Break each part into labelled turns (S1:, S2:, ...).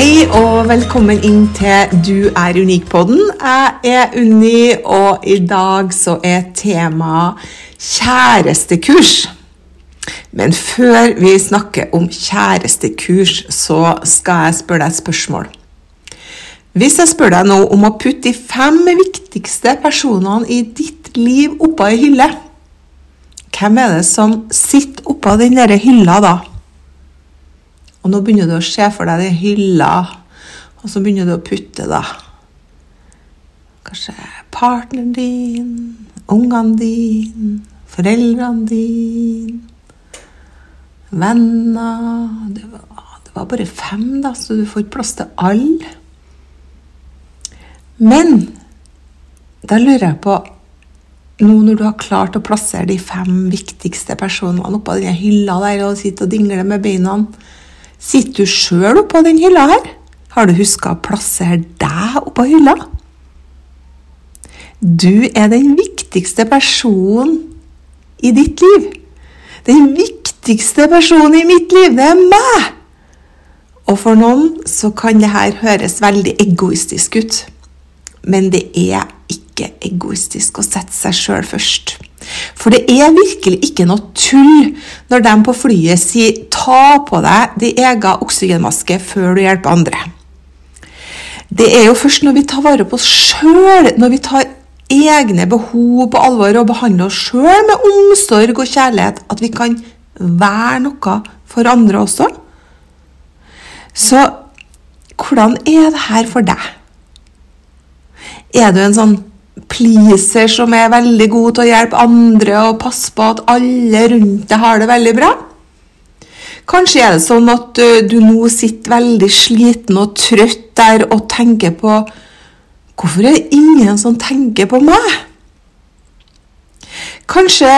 S1: Hei og velkommen inn til Du er unik-podden. Jeg er Unni, og i dag så er temaet kjærestekurs. Men før vi snakker om kjærestekurs, så skal jeg spørre deg et spørsmål. Hvis jeg spør deg nå om å putte de fem viktigste personene i ditt liv oppå ei hylle, hvem er det som sitter oppå den derre hylla da? Og nå begynner du å se for deg den hylla, og så begynner du å putte, da. Kanskje partneren din, ungene dine, foreldrene dine, venner det var, det var bare fem, da, så du får ikke plass til alle. Men da lurer jeg på nå når du har klart å plassere de fem viktigste personene oppå denne hylla der og sitter og dingler med beina Sitter du sjøl oppå den hylla her? Har du huska å plassere deg oppå hylla? Du er den viktigste personen i ditt liv. Den viktigste personen i mitt liv, det er meg! Og for noen så kan det her høres veldig egoistisk ut. Men det er ikke egoistisk å sette seg sjøl først. For det er virkelig ikke noe tull når de på flyet sier 'ta på deg din egen oksygenmaske før du hjelper andre'. Det er jo først når vi tar vare på oss sjøl, når vi tar egne behov på alvor og behandler oss sjøl med omsorg og kjærlighet, at vi kan være noe for andre også. Så hvordan er det her for deg? Er du en sånn pleaser som er veldig god til å hjelpe andre og passe på at alle rundt deg har det veldig bra. Kanskje er det sånn at du nå sitter veldig sliten og trøtt der og tenker på Hvorfor er det ingen som tenker på meg? Kanskje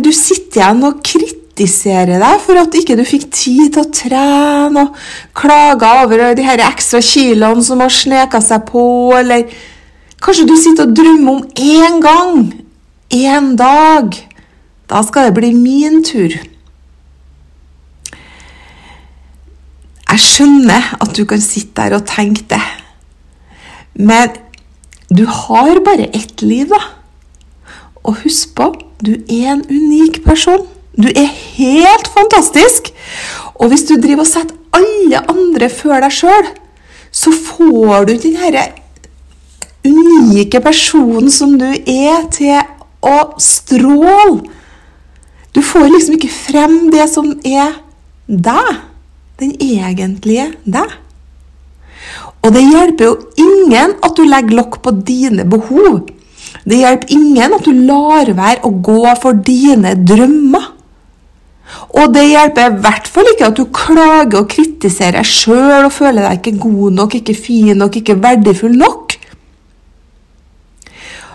S1: du sitter igjen og kritiserer deg for at ikke du fikk tid til å trene, og klager over de her ekstra kiloene som har sneka seg på, eller Kanskje du sitter og drømmer om én gang, én dag. Da skal det bli min tur. Jeg skjønner at du kan sitte der og tenke det. Men du har bare ett liv, da. Og husk på, du er en unik person. Du er helt fantastisk. Og hvis du driver og setter alle andre før deg sjøl, så får du ikke herre unike personen som du er, til å stråle. Du får liksom ikke frem det som er deg. Den egentlige deg. Og det hjelper jo ingen at du legger lokk på dine behov. Det hjelper ingen at du lar være å gå for dine drømmer. Og det hjelper i hvert fall ikke at du klager og kritiserer deg sjøl og føler deg ikke god nok, ikke fin nok, ikke verdifull nok.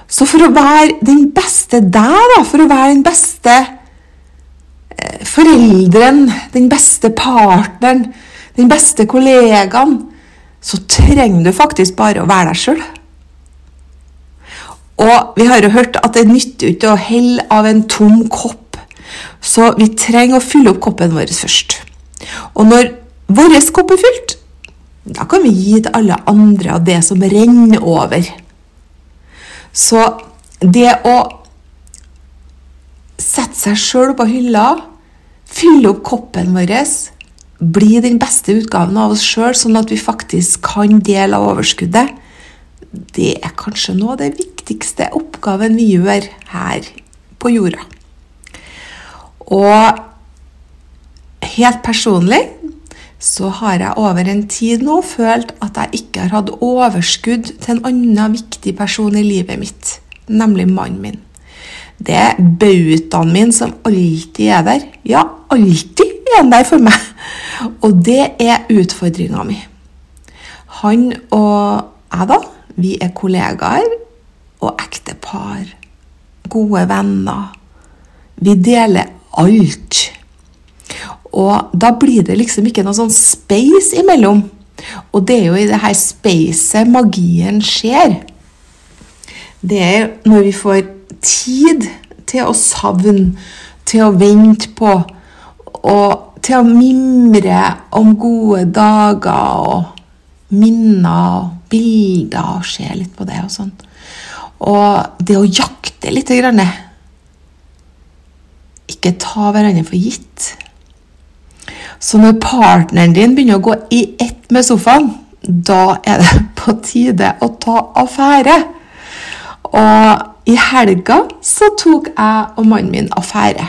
S1: Så for å være den beste deg, da, for å være den beste eh, forelderen, den beste partneren, den beste kollegaen, så trenger du faktisk bare å være deg sjøl. Og vi har jo hørt at det nytter ikke å helle av en tom kopp, så vi trenger å fylle opp koppen vår først. Og når vår kopp er fylt, da kan vi gi til alle andre av det som renner over. Så det å sette seg sjøl på hylla, fylle opp koppen vår, bli den beste utgaven av oss sjøl, sånn at vi faktisk kan dele av overskuddet, det er kanskje noe av det viktigste oppgaven vi gjør her på jorda. Og helt personlig så har jeg over en tid nå følt at jeg ikke har hatt overskudd til en annen viktig person i livet mitt, nemlig mannen min. Det er bautaen min som alltid er der. Ja, alltid er han der for meg. Og det er utfordringa mi. Han og jeg, da, vi er kollegaer og ektepar. Gode venner. Vi deler alt. Og da blir det liksom ikke noe sånn space imellom. Og det er jo i det her spacet magien skjer. Det er når vi får tid til å savne, til å vente på, og til å mimre om gode dager og minner og bilder og se litt på det og sånn. Og det å jakte litt grann. Ikke ta hverandre for gitt. Så når partneren din begynner å gå i ett med sofaen, da er det på tide å ta affære. Og i helga så tok jeg og mannen min affære.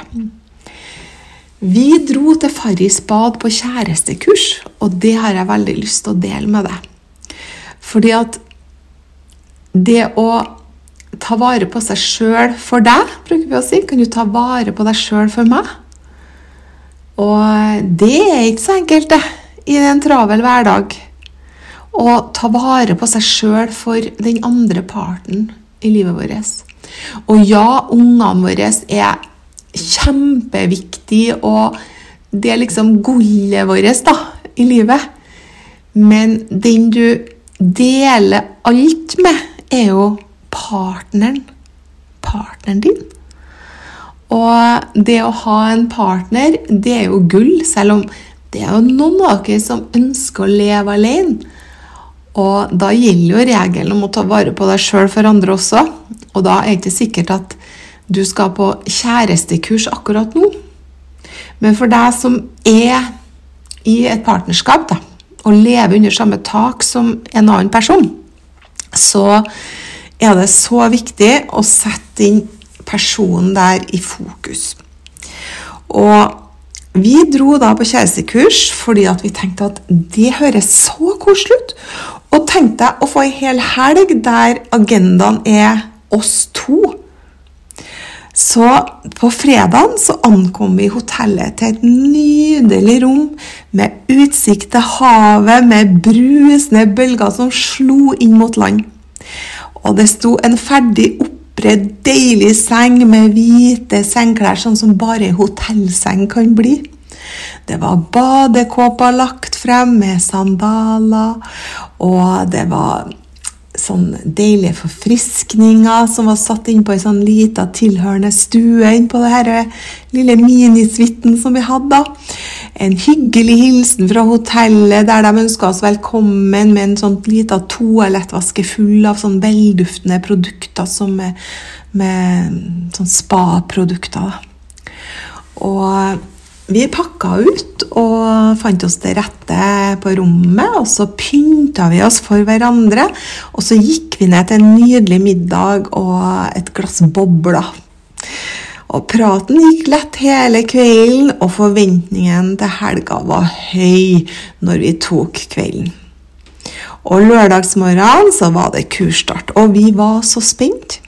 S1: Vi dro til Farris bad på kjærestekurs, og det har jeg veldig lyst til å dele med deg. Fordi at det å ta vare på seg sjøl for deg, bruker vi å si, kan du ta vare på deg sjøl for meg? Og det er ikke så enkelt, det, i en travel hverdag. Å ta vare på seg sjøl for den andre parten i livet vårt. Og ja, ungene våre er kjempeviktige, og det er liksom gullet vårt da, i livet. Men den du deler alt med, er jo partneren. Partneren din. Og det å ha en partner, det er jo gull, selv om det er jo noen av dere som ønsker å leve alene. Og da gjelder jo regelen om å ta vare på deg sjøl for andre også. Og da er det ikke sikkert at du skal på kjærestekurs akkurat nå. Men for deg som er i et partnerskap da, og lever under samme tak som en annen person, så er det så viktig å sette inn personen der i fokus. Og vi dro da på kjærestekurs fordi at vi tenkte at det høres så koselig ut. Og tenkte å få ei hel helg der agendaen er oss to. Så på fredagen så ankom vi hotellet til et nydelig rom med utsikt til havet, med brusende bølger som slo inn mot land. Og det sto en ferdig opp oppredd, deilig seng med hvite sengklær, sånn som bare ei hotellseng kan bli. Det var badekåper lagt frem med sandaler, og det var sånn deilige forfriskninger som var satt inn på ei sånn lita tilhørende stue inn på det her lille minisuiten som vi hadde. En hyggelig hilsen fra hotellet der de ønska oss velkommen med en sånn lita toalettvaske full av sånn velduftende produkter som med, med sånn spa-produkter. Og vi pakka ut og fant oss til rette på rommet, og så pynta vi oss for hverandre. Og så gikk vi ned til en nydelig middag og et glass bobler. Og praten gikk lett hele kvelden, og forventningen til helga var høy når vi tok kvelden. Og lørdagsmorgenen så var det kursstart, og vi var så spent.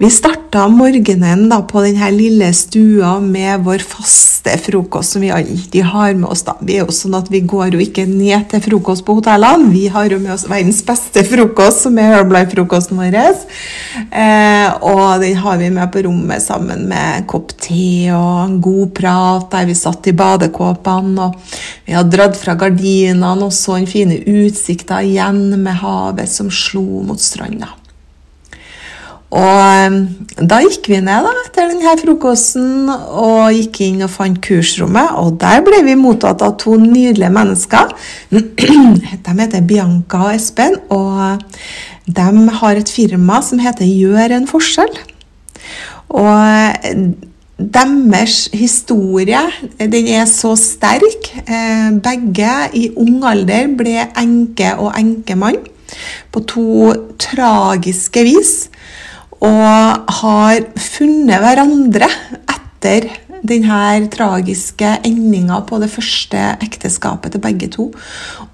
S1: Vi starta morgenen da på denne lille stua med vår faste frokost som vi alltid har med oss. da. Vi er jo sånn at vi går jo ikke ned til frokost på hotellene. Vi har jo med oss verdens beste frokost, som er Herbalife-frokosten vår. Eh, og den har vi med på rommet sammen med en kopp te og en god prat der vi satt i badekåpene. Og vi har dratt fra gardinene og så den fine utsikta igjen med havet som slo mot stranda. Og um, da gikk vi ned da, etter denne frokosten og gikk inn og fant kursrommet. Og der ble vi mottatt av to nydelige mennesker. De heter Bianca og Espen, og de har et firma som heter Gjør en forskjell. Og deres historie den er så sterk. Eh, begge i ung alder ble enke og enkemann på to tragiske vis og har funnet hverandre etter denne tragiske endinga på det første ekteskapet til begge to.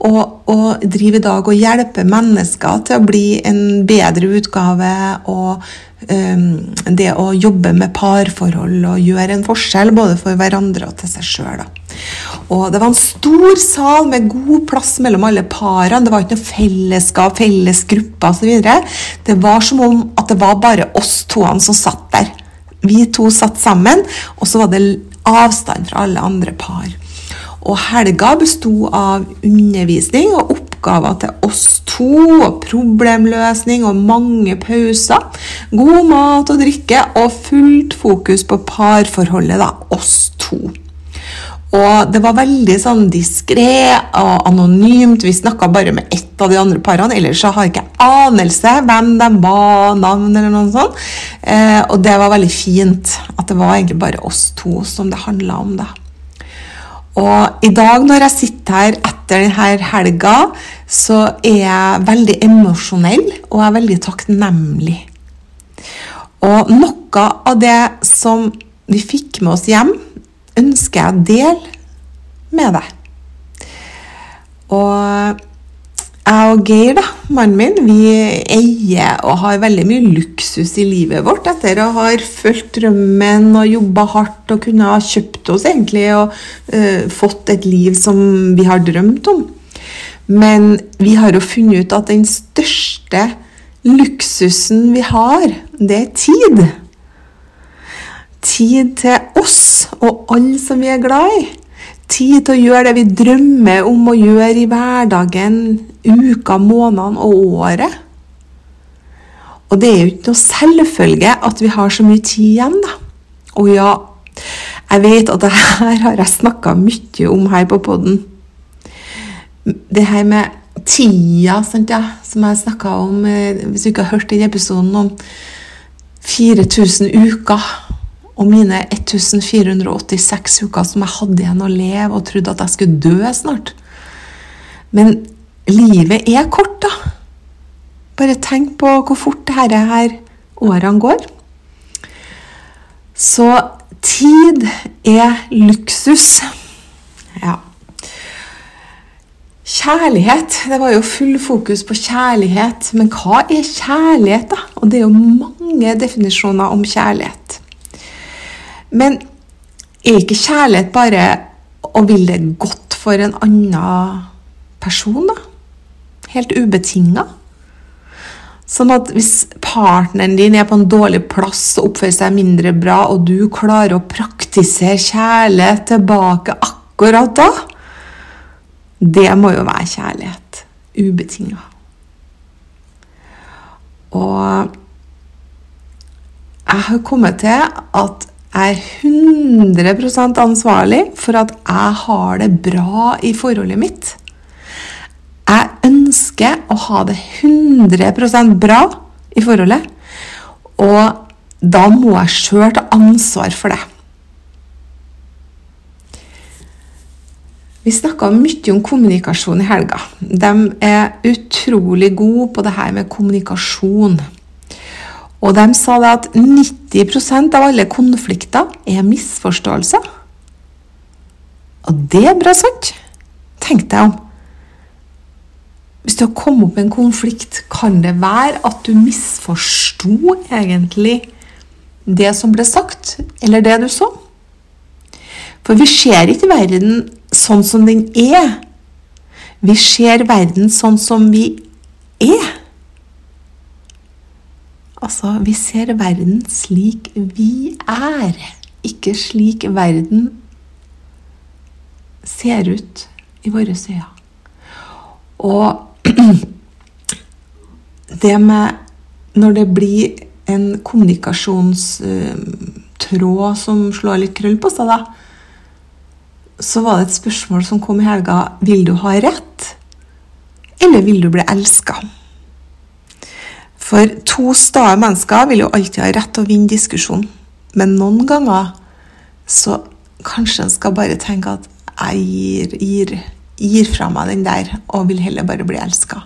S1: Og, og driver i dag og hjelper mennesker til å bli en bedre utgave. og um, det å jobbe med parforhold og gjøre en forskjell både for hverandre og til seg sjøl. Og det var en stor sal med god plass mellom alle parene. Det var ikke noe fellesskap, felles grupper osv. Det var som om at det var bare oss toene som satt der. Vi to satt sammen, og så var det avstand fra alle andre par. Og helga besto av undervisning og oppgaver til oss to, og problemløsning og mange pauser. God mat og drikke og fullt fokus på parforholdet, da, oss to. Og det var veldig sånn diskré og anonymt. Vi snakka bare med ett av de andre parene. Ellers så har jeg ikke anelse hvem de var, navn eller noe sånt. Eh, og det var veldig fint at det var egentlig bare oss to som det handla om. da. Og i dag når jeg sitter her etter denne helga, så er jeg veldig emosjonell og er veldig takknemlig. Og noe av det som vi fikk med oss hjem, ønsker jeg å dele med deg. Og jeg og Geir, da, mannen min, vi eier og har veldig mye luksus i livet vårt etter å ha fulgt drømmen og jobba hardt og kunne ha kjøpt oss egentlig og uh, fått et liv som vi har drømt om. Men vi har jo funnet ut at den største luksusen vi har, det er tid tid til oss og alle som vi er glad i. Tid til å gjøre det vi drømmer om å gjøre i hverdagen, uka, månedene og året. Og det er jo ikke noe selvfølge at vi har så mye tid igjen, da. Og ja, jeg vet at det her har jeg snakka mye om her på poden. Det her med tida, sant, ja, som jeg snakka om eh, Hvis du ikke har hørt den episoden om 4000 uker og mine 1486 uker som jeg hadde igjen å leve og trodde at jeg skulle dø snart. Men livet er kort, da. Bare tenk på hvor fort dette her årene går. Så tid er luksus. Ja. Kjærlighet. Det var jo full fokus på kjærlighet. Men hva er kjærlighet, da? Og det er jo mange definisjoner om kjærlighet. Men er ikke kjærlighet bare å ville godt for en annen person, da? Helt ubetinga? Sånn at hvis partneren din er på en dårlig plass og oppfører seg mindre bra, og du klarer å praktisere kjærlighet tilbake akkurat da Det må jo være kjærlighet. Ubetinga. Og jeg har kommet til at er 100% ansvarlig for at jeg har det bra i forholdet mitt. Jeg ønsker å ha det 100% bra i forholdet. Og da må jeg sjøl ta ansvar for det. Vi snakka mye om kommunikasjon i helga. De er utrolig gode på det her med kommunikasjon. Og de sa det at 90% av alle konflikter er misforståelser. Og det er bra sant. Tenk deg om. Hvis du har kommet opp i en konflikt, kan det være at du misforsto egentlig det som ble sagt, eller det du så? For vi ser ikke verden sånn som den er. Vi ser verden sånn som vi er. Altså, vi ser verden slik vi er, ikke slik verden ser ut i våre øyne. Og det med Når det blir en kommunikasjonstråd som slår litt krøll på seg, da, så var det et spørsmål som kom i helga. Vil du ha rett, eller vil du bli elska? For to stae mennesker vil jo alltid ha rett til å vinne diskusjon. Men noen ganger så kanskje en skal bare tenke at jeg gir, gir, gir fra meg den der og vil heller bare bli elska.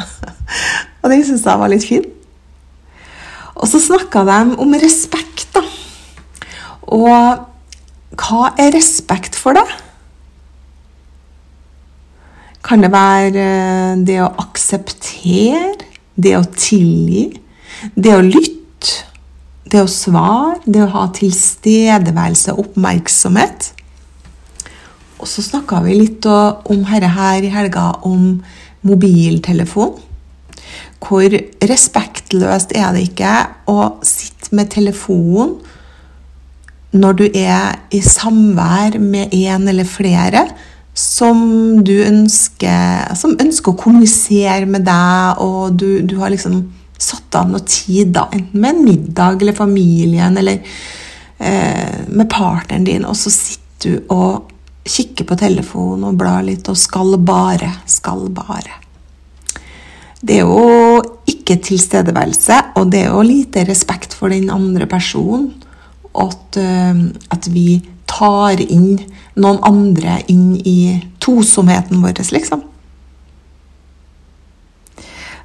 S1: og den syns jeg var litt fin. Og så snakka de om respekt, da. Og hva er respekt for deg? Kan det være eh, det å akseptere, det å tilgi, det å lytte, det å svare, det å ha tilstedeværelse og oppmerksomhet? Og så snakka vi litt om dette her i helga om mobiltelefon. Hvor respektløst er det ikke å sitte med telefonen når du er i samvær med en eller flere som du ønsker Som ønsker å kommunisere med deg, og du, du har liksom satt av noe tid, da, enten med en middag eller familien eller eh, med partneren din, og så sitter du og kikker på telefonen og blar litt og skal bare, skal bare. Det er jo ikke tilstedeværelse, og det er jo lite respekt for den andre personen at, uh, at vi tar inn noen andre inn i tosomheten vår, liksom.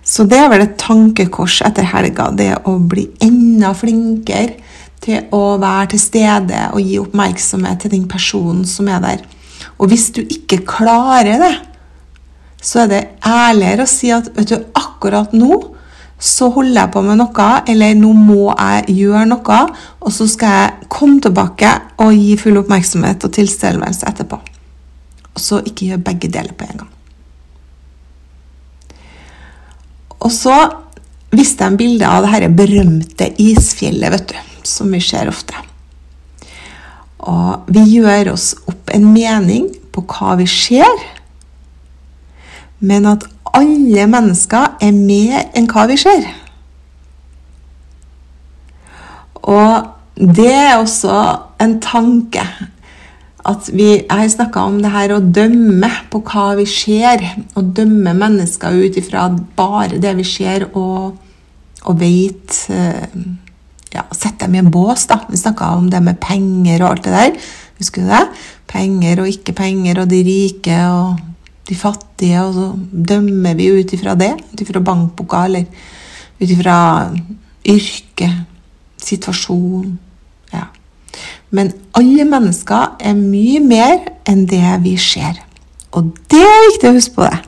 S1: Så det er vel et tankekors etter helga, det å bli enda flinkere til å være til stede og gi oppmerksomhet til den personen som er der. Og hvis du ikke klarer det, så er det ærligere å si at vet du, akkurat nå så holder jeg på med noe, eller nå må jeg gjøre noe, og så skal jeg komme tilbake og gi full oppmerksomhet og tilstedeværelse etterpå. Og så ikke gjør begge deler på en gang. Og så viste jeg en bilde av det dette berømte isfjellet, vet du, som vi ser ofte. Og vi gjør oss opp en mening på hva vi ser, men at alle mennesker er mer enn hva vi ser. Og det er også en tanke at vi Jeg har snakka om det her å dømme på hva vi ser, Å dømme mennesker ut ifra bare det vi ser og, og vet eh, ja, Sette dem i en bås, da. Vi snakka om det med penger og alt det der. Husker du det? Penger og ikke penger, og de rike og de fattige, og så dømmer vi ut ifra det. Ut ifra bankboka, eller ut ifra yrke, situasjon. Ja. Men alle mennesker er mye mer enn det vi ser. Og det er viktig å huske på det.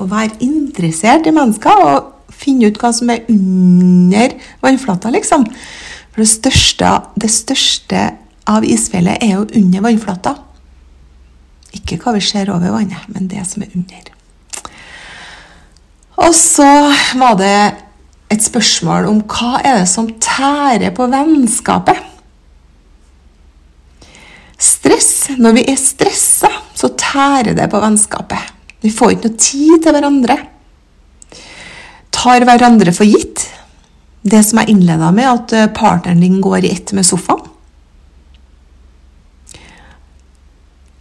S1: Å være interessert i mennesker og finne ut hva som er under vannflata, liksom. For det største, det største av isfjellet er jo under vannflata. Ikke hva vi ser over vannet, men det som er under. Og så var det et spørsmål om hva er det som tærer på vennskapet? Stress. Når vi er stressa, så tærer det på vennskapet. Vi får ikke noe tid til hverandre. Tar hverandre for gitt. Det som jeg innleda med, at partneren din går i ett med sofaen.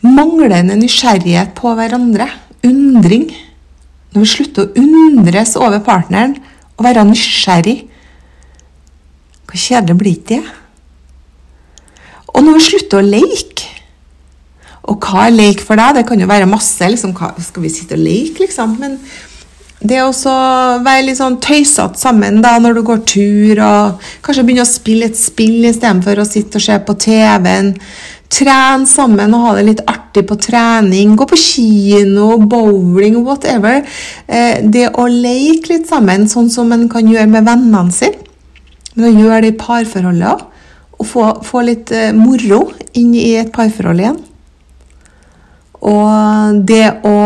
S1: Manglende nysgjerrighet på hverandre. Undring. Når vi slutter å undres over partneren og være nysgjerrig Hvor kjedelig blir ikke det? Og når vi slutter å leke Og hva er lek for deg? Det kan jo være masse. Liksom, skal vi sitte og leke, liksom? Men det å være litt sånn tøysete sammen da, når du går tur, og kanskje begynne å spille et spill istedenfor å sitte og se på TV-en. Trene sammen og ha det litt artig på trening. Gå på kino, bowling, whatever. Eh, det å leke litt sammen, sånn som en kan gjøre med vennene sine. Men å gjøre det i parforholdet òg. Og få, få, litt eh, moro inn i et parforhold igjen. Og det å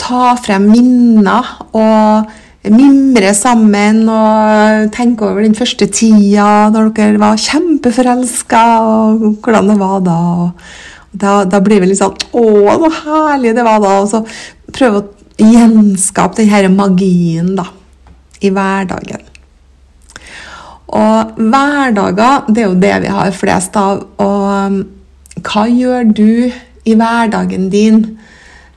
S1: ta frem minner og mimre sammen og tenke over den første tida når dere var kjempeforelska, og hvordan det var da. da. Da blir vi litt sånn Å, så herlig det var da! Og så prøve å gjenskape den magien da, i hverdagen. Og hverdager, det er jo det vi har flest av. Og um, hva gjør du i hverdagen din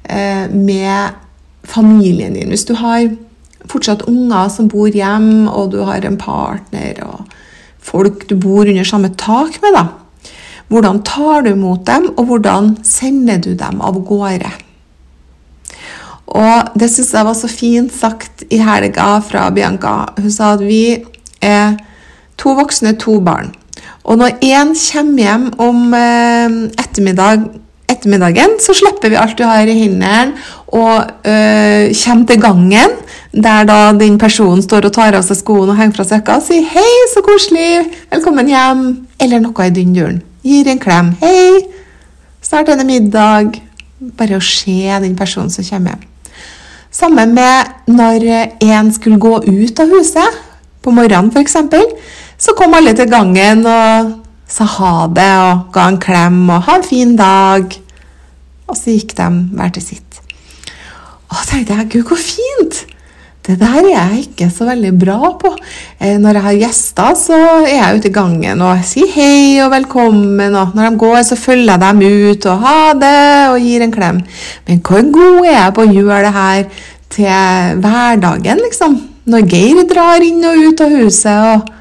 S1: eh, med familien din? Hvis du har fortsatt unger som bor hjemme, og du har en partner og folk du bor under samme tak med, da. Hvordan tar du imot dem, og hvordan sender du dem av gårde? Og det syns jeg var så fint sagt i helga fra Bianca. Hun sa at vi er to voksne, to barn. Og når én kommer hjem om eh, ettermiddag, ettermiddagen, så slipper vi alt du har i hendene, og øh, kommer til gangen, der da den personen står og tar av seg skoene og henger fra seg og sier 'Hei, så koselig! Velkommen hjem!' Eller noe i den duren. Gir en klem. 'Hei! Snart er det middag.' Bare å se den personen som kommer hjem. Sammen med når en skulle gå ut av huset, på morgenen f.eks., så kom alle til gangen og sa ha det og ga en klem og 'ha en fin dag'. Og så gikk de hver til sitt. Og tenkte jeg 'gud, hvor fint'. Det der er jeg ikke så veldig bra på. Eh, når jeg har gjester, så er jeg ute i gangen og sier hei og velkommen. Og når de går, så følger jeg dem ut og ha det og gir en klem. Men hvor god er jeg på å gjøre det her til hverdagen, liksom? Når Geir drar inn og ut av huset og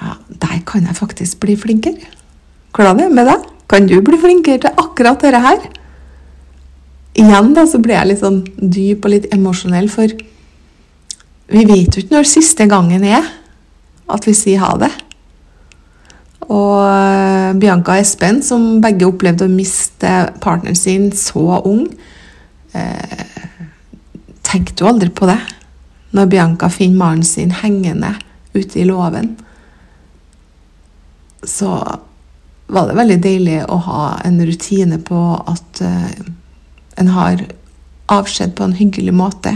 S1: Ja, der kan jeg faktisk bli flinkere. Hvordan er det med deg? Kan du bli flinkere til akkurat dette her? Igjen da, så ble jeg litt sånn dyp og litt emosjonell, for vi vet jo ikke når siste gangen er at vi sier ha det. Og eh, Bianca og Espen, som begge opplevde å miste partneren sin så ung, eh, tenkte jo aldri på det når Bianca finner mannen sin hengende ute i låven. Så var det veldig deilig å ha en rutine på at eh, en har avskjed på en hyggelig måte.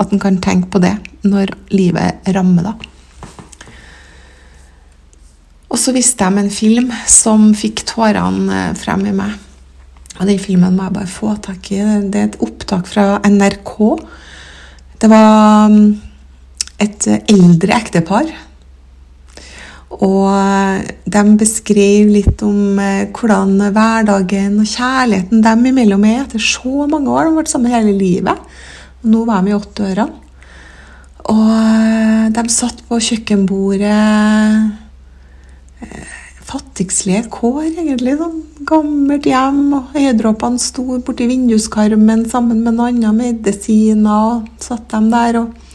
S1: At en kan tenke på det når livet rammer, da. Og så viste de en film som fikk tårene eh, frem i meg. Og den filmen må jeg bare få tak i. Det er et opptak fra NRK. Det var mm, et eldre ektepar og eh, de beskrev litt om eh, hvordan hverdagen og kjærligheten dem imellom er etter så mange år. De har vært sammen hele livet. Og nå var de i åtteårene. Og eh, de satt på kjøkkenbordet Fattigslige kår, egentlig. Sånn gammelt hjem. og Øyedråpene sto borti vinduskarmen sammen med noen andre medisiner. og Satt dem der og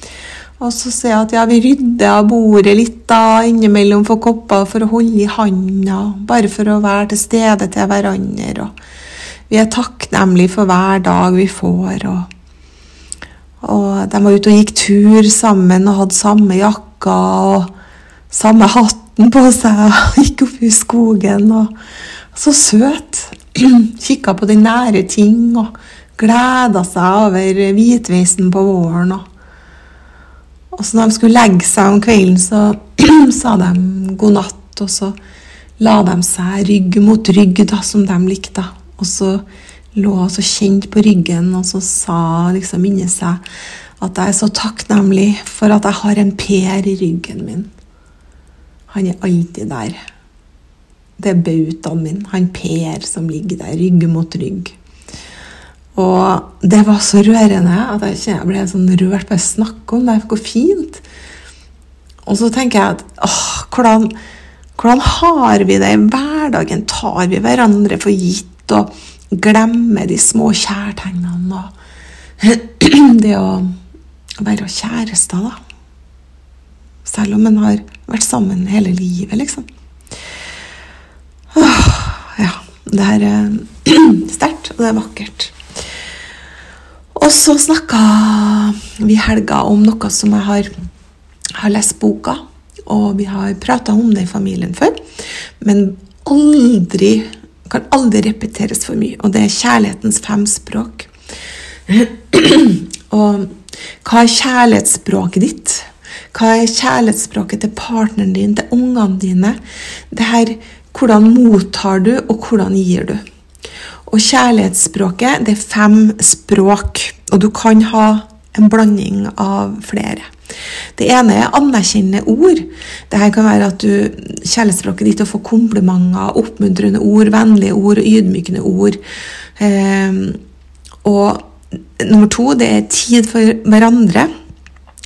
S1: og så sier jeg at ja, vi rydder av bordet litt da, innimellom for kopper for å holde i handa. Bare for å være til stede til hverandre. Og vi er takknemlige for hver dag vi får. Og, og de var ute og gikk tur sammen og hadde samme jakka og samme hatten på seg. og Gikk opp i skogen. og Så søt. Kikka på de nære ting og gleda seg over hvitveisen på våren. og og så når de skulle legge seg om kvelden, så sa de god natt, og så la de seg rygg mot rygg, da, som de likte. Og så lå og kjente på ryggen, og så sa liksom inni seg at jeg er så takknemlig for at jeg har en Per i ryggen min. Han er alltid der. Det er bautaen min, han Per som ligger der, rygg mot rygg. Og det var så rørende at jeg ikke ble sånn rørt bare snakke om det. Hvor fint. Og så tenker jeg at åh, hvordan, hvordan har vi det i hverdagen? Tar vi hverandre for gitt og glemmer de små kjærtegnene og det å være kjærester, da? Selv om en har vært sammen hele livet, liksom. Åh, ja. Det er sterkt, og det er vakkert. Og så snakka vi i helga om noe som jeg har, har lest boka, og vi har prata om det i familien før, men aldri kan aldri repeteres for mye, og det er kjærlighetens fem språk. og hva er kjærlighetsspråket ditt? Hva er kjærlighetsspråket til partneren din, til ungene dine? Det her, hvordan mottar du, og hvordan gir du? Og kjærlighetsspråket, det er fem språk, og du kan ha en blanding av flere. Det ene er anerkjennende ord. Dette kan være at du, kjærlighetsspråket ditt å få komplimenter, oppmuntrende ord, vennlige ord og ydmykende ord. Eh, og nummer to, det er tid for hverandre.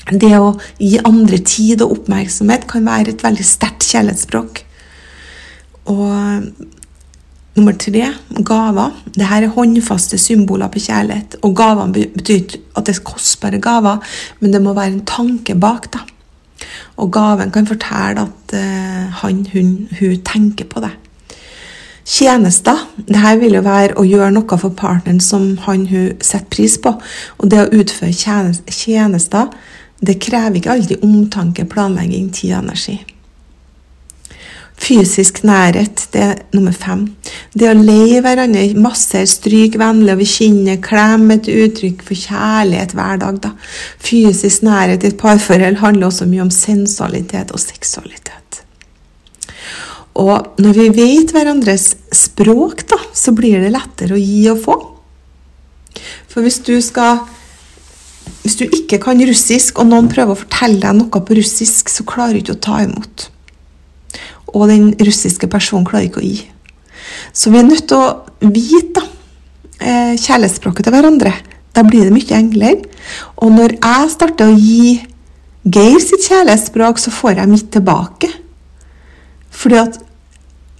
S1: Det å gi andre tid og oppmerksomhet kan være et veldig sterkt kjærlighetsspråk. Og Nummer tre gaver. Dette er håndfaste symboler på kjærlighet. Og gavene betyr at det er kostbare gaver, men det må være en tanke bak. da. Og gaven kan fortelle at uh, han, hun, hun tenker på det. Tjenester. Dette vil jo være å gjøre noe for partneren som han hun setter pris på. Og det å utføre tjenester, det krever ikke alltid omtanke, planlegging, tid og energi. Fysisk nærhet, det er nummer fem. Det å leie hverandre, massere, stryke vennlig over kinnet, klemme et uttrykk for kjærlighet hver dag. Da. Fysisk nærhet i et parforhold handler også mye om sensualitet og seksualitet. Og når vi vet hverandres språk, da, så blir det lettere å gi og få. For hvis du skal Hvis du ikke kan russisk, og noen prøver å fortelle deg noe på russisk, så klarer du ikke å ta imot. Og den russiske personen klarer ikke å gi. Så vi er nødt til å vite da, eh, kjærlighetsspråket til hverandre. Da blir det mye enklere. Og når jeg starter å gi Geir sitt kjærlighetsspråk, så får jeg mitt tilbake. Fordi at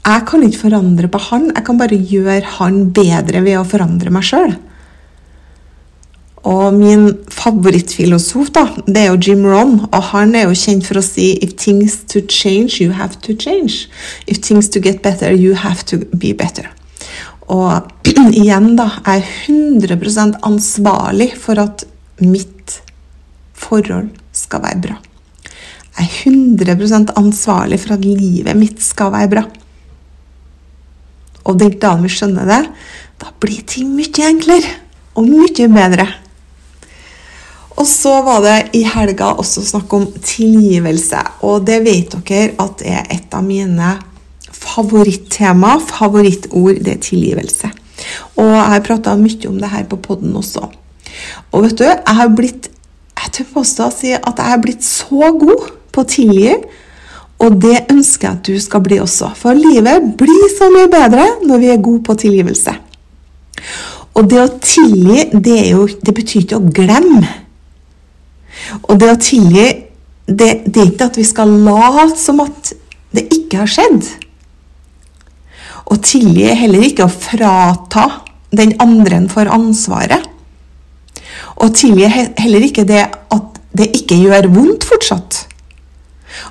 S1: jeg kan ikke forandre på han, jeg kan bare gjøre han bedre ved å forandre meg sjøl. Og min favorittfilosof da, det er jo Jim Ron, og han er jo kjent for å si If things to change, you have to change. If things to get better, you have to be better. Og igjen, da, jeg er 100% ansvarlig for at mitt forhold skal være bra. Jeg er 100% ansvarlig for at livet mitt skal være bra. Og den dagen vi skjønner det, da blir ting mye enklere og mye bedre. Og så var det i helga også snakk om tilgivelse. Og det vet dere at er et av mine favorittema, favorittord, det er tilgivelse. Og jeg har prata mye om det her på poden også. Og vet du, jeg har blitt jeg tør påstå å si at jeg har blitt så god på å tilgi og det ønsker jeg at du skal bli også. For livet blir så mye bedre når vi er gode på tilgivelse. Og det å tilgi, det, jo, det betyr ikke å glemme. Og det å tilgi, det, det er ikke at vi skal late som at det ikke har skjedd. Å tilgi er heller ikke å frata den andre for ansvaret. Å tilgi er heller ikke det at det ikke gjør vondt fortsatt.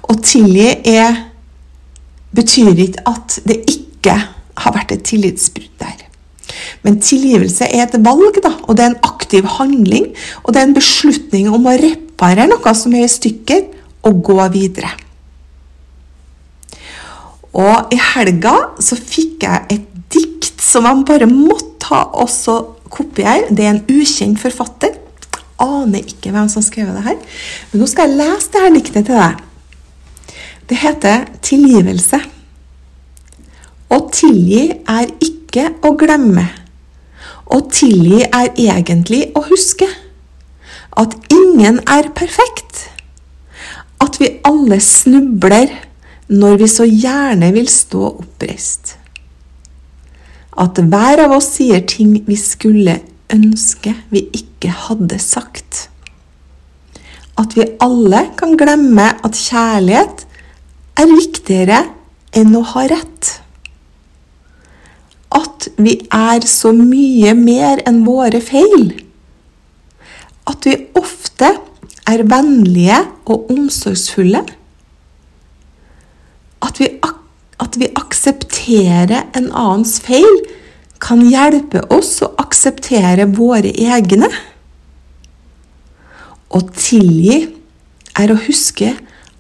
S1: Å tilgi er, betyr ikke at det ikke har vært et tillitsbrudd der. Men tilgivelse er et valg, da, og det er en aktiv handling. Og det er en beslutning om å reparere noe som er i stykker, og gå videre. Og i helga så fikk jeg et dikt som jeg bare måtte ha også kopiere. Det er en ukjent forfatter. Aner ikke hvem som har skrevet det her. Men nå skal jeg lese det her diktet til deg. Det heter tilgivelse. Å tilgi er ikke å glemme. Å tilgi er egentlig å huske. At ingen er perfekt. At vi alle snubler når vi så gjerne vil stå oppreist. At hver av oss sier ting vi skulle ønske vi ikke hadde sagt. At vi alle kan glemme at kjærlighet er viktigere enn å ha rett. At vi er så mye mer enn våre feil. At vi ofte er vennlige og omsorgsfulle. At vi, at vi aksepterer en annens feil, kan hjelpe oss å akseptere våre egne. Å tilgi er å huske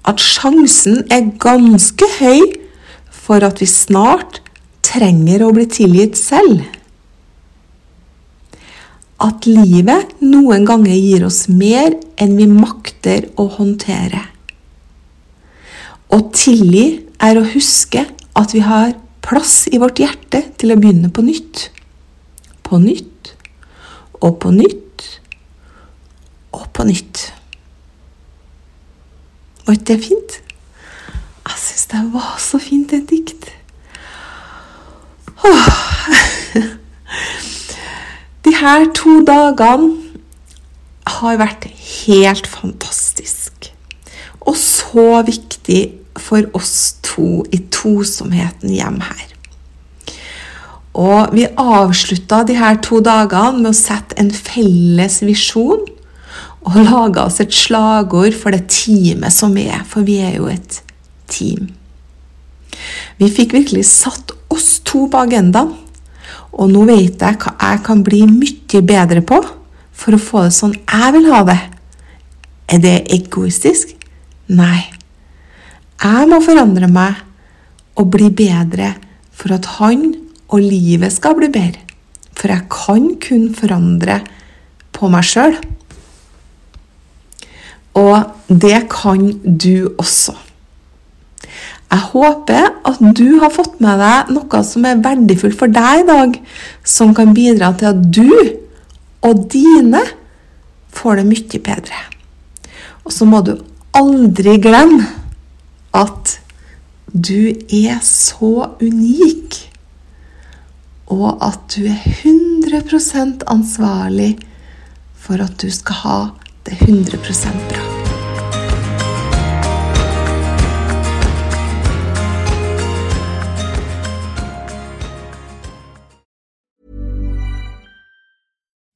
S1: at sjansen er ganske høy for at vi snart trenger å bli tilgitt selv. At livet noen ganger gir oss mer enn vi makter å håndtere. Å tilgi er å huske at vi har plass i vårt hjerte til å begynne på nytt. På nytt og på nytt og på nytt. Var ikke det fint? Jeg syns det var så fint, et dikt. Åh. De her to dagene har vært helt fantastisk. Og så viktig for oss to i tosomheten hjemme her. Og vi avslutta de her to dagene med å sette en felles visjon og laga oss et slagord for det teamet som vi er, for vi er jo et team. Vi fikk virkelig satt oss to på agendaen, og nå vet jeg hva jeg kan bli mye bedre på for å få det sånn jeg vil ha det. Er det egoistisk? Nei. Jeg må forandre meg og bli bedre for at han og livet skal bli bedre. For jeg kan kun forandre på meg sjøl. Og det kan du også. Jeg håper at du har fått med deg noe som er verdifullt for deg i dag, som kan bidra til at du og dine får det mye bedre. Og så må du aldri glemme at du er så unik, og at du er 100% ansvarlig for at du skal ha det 100 bra.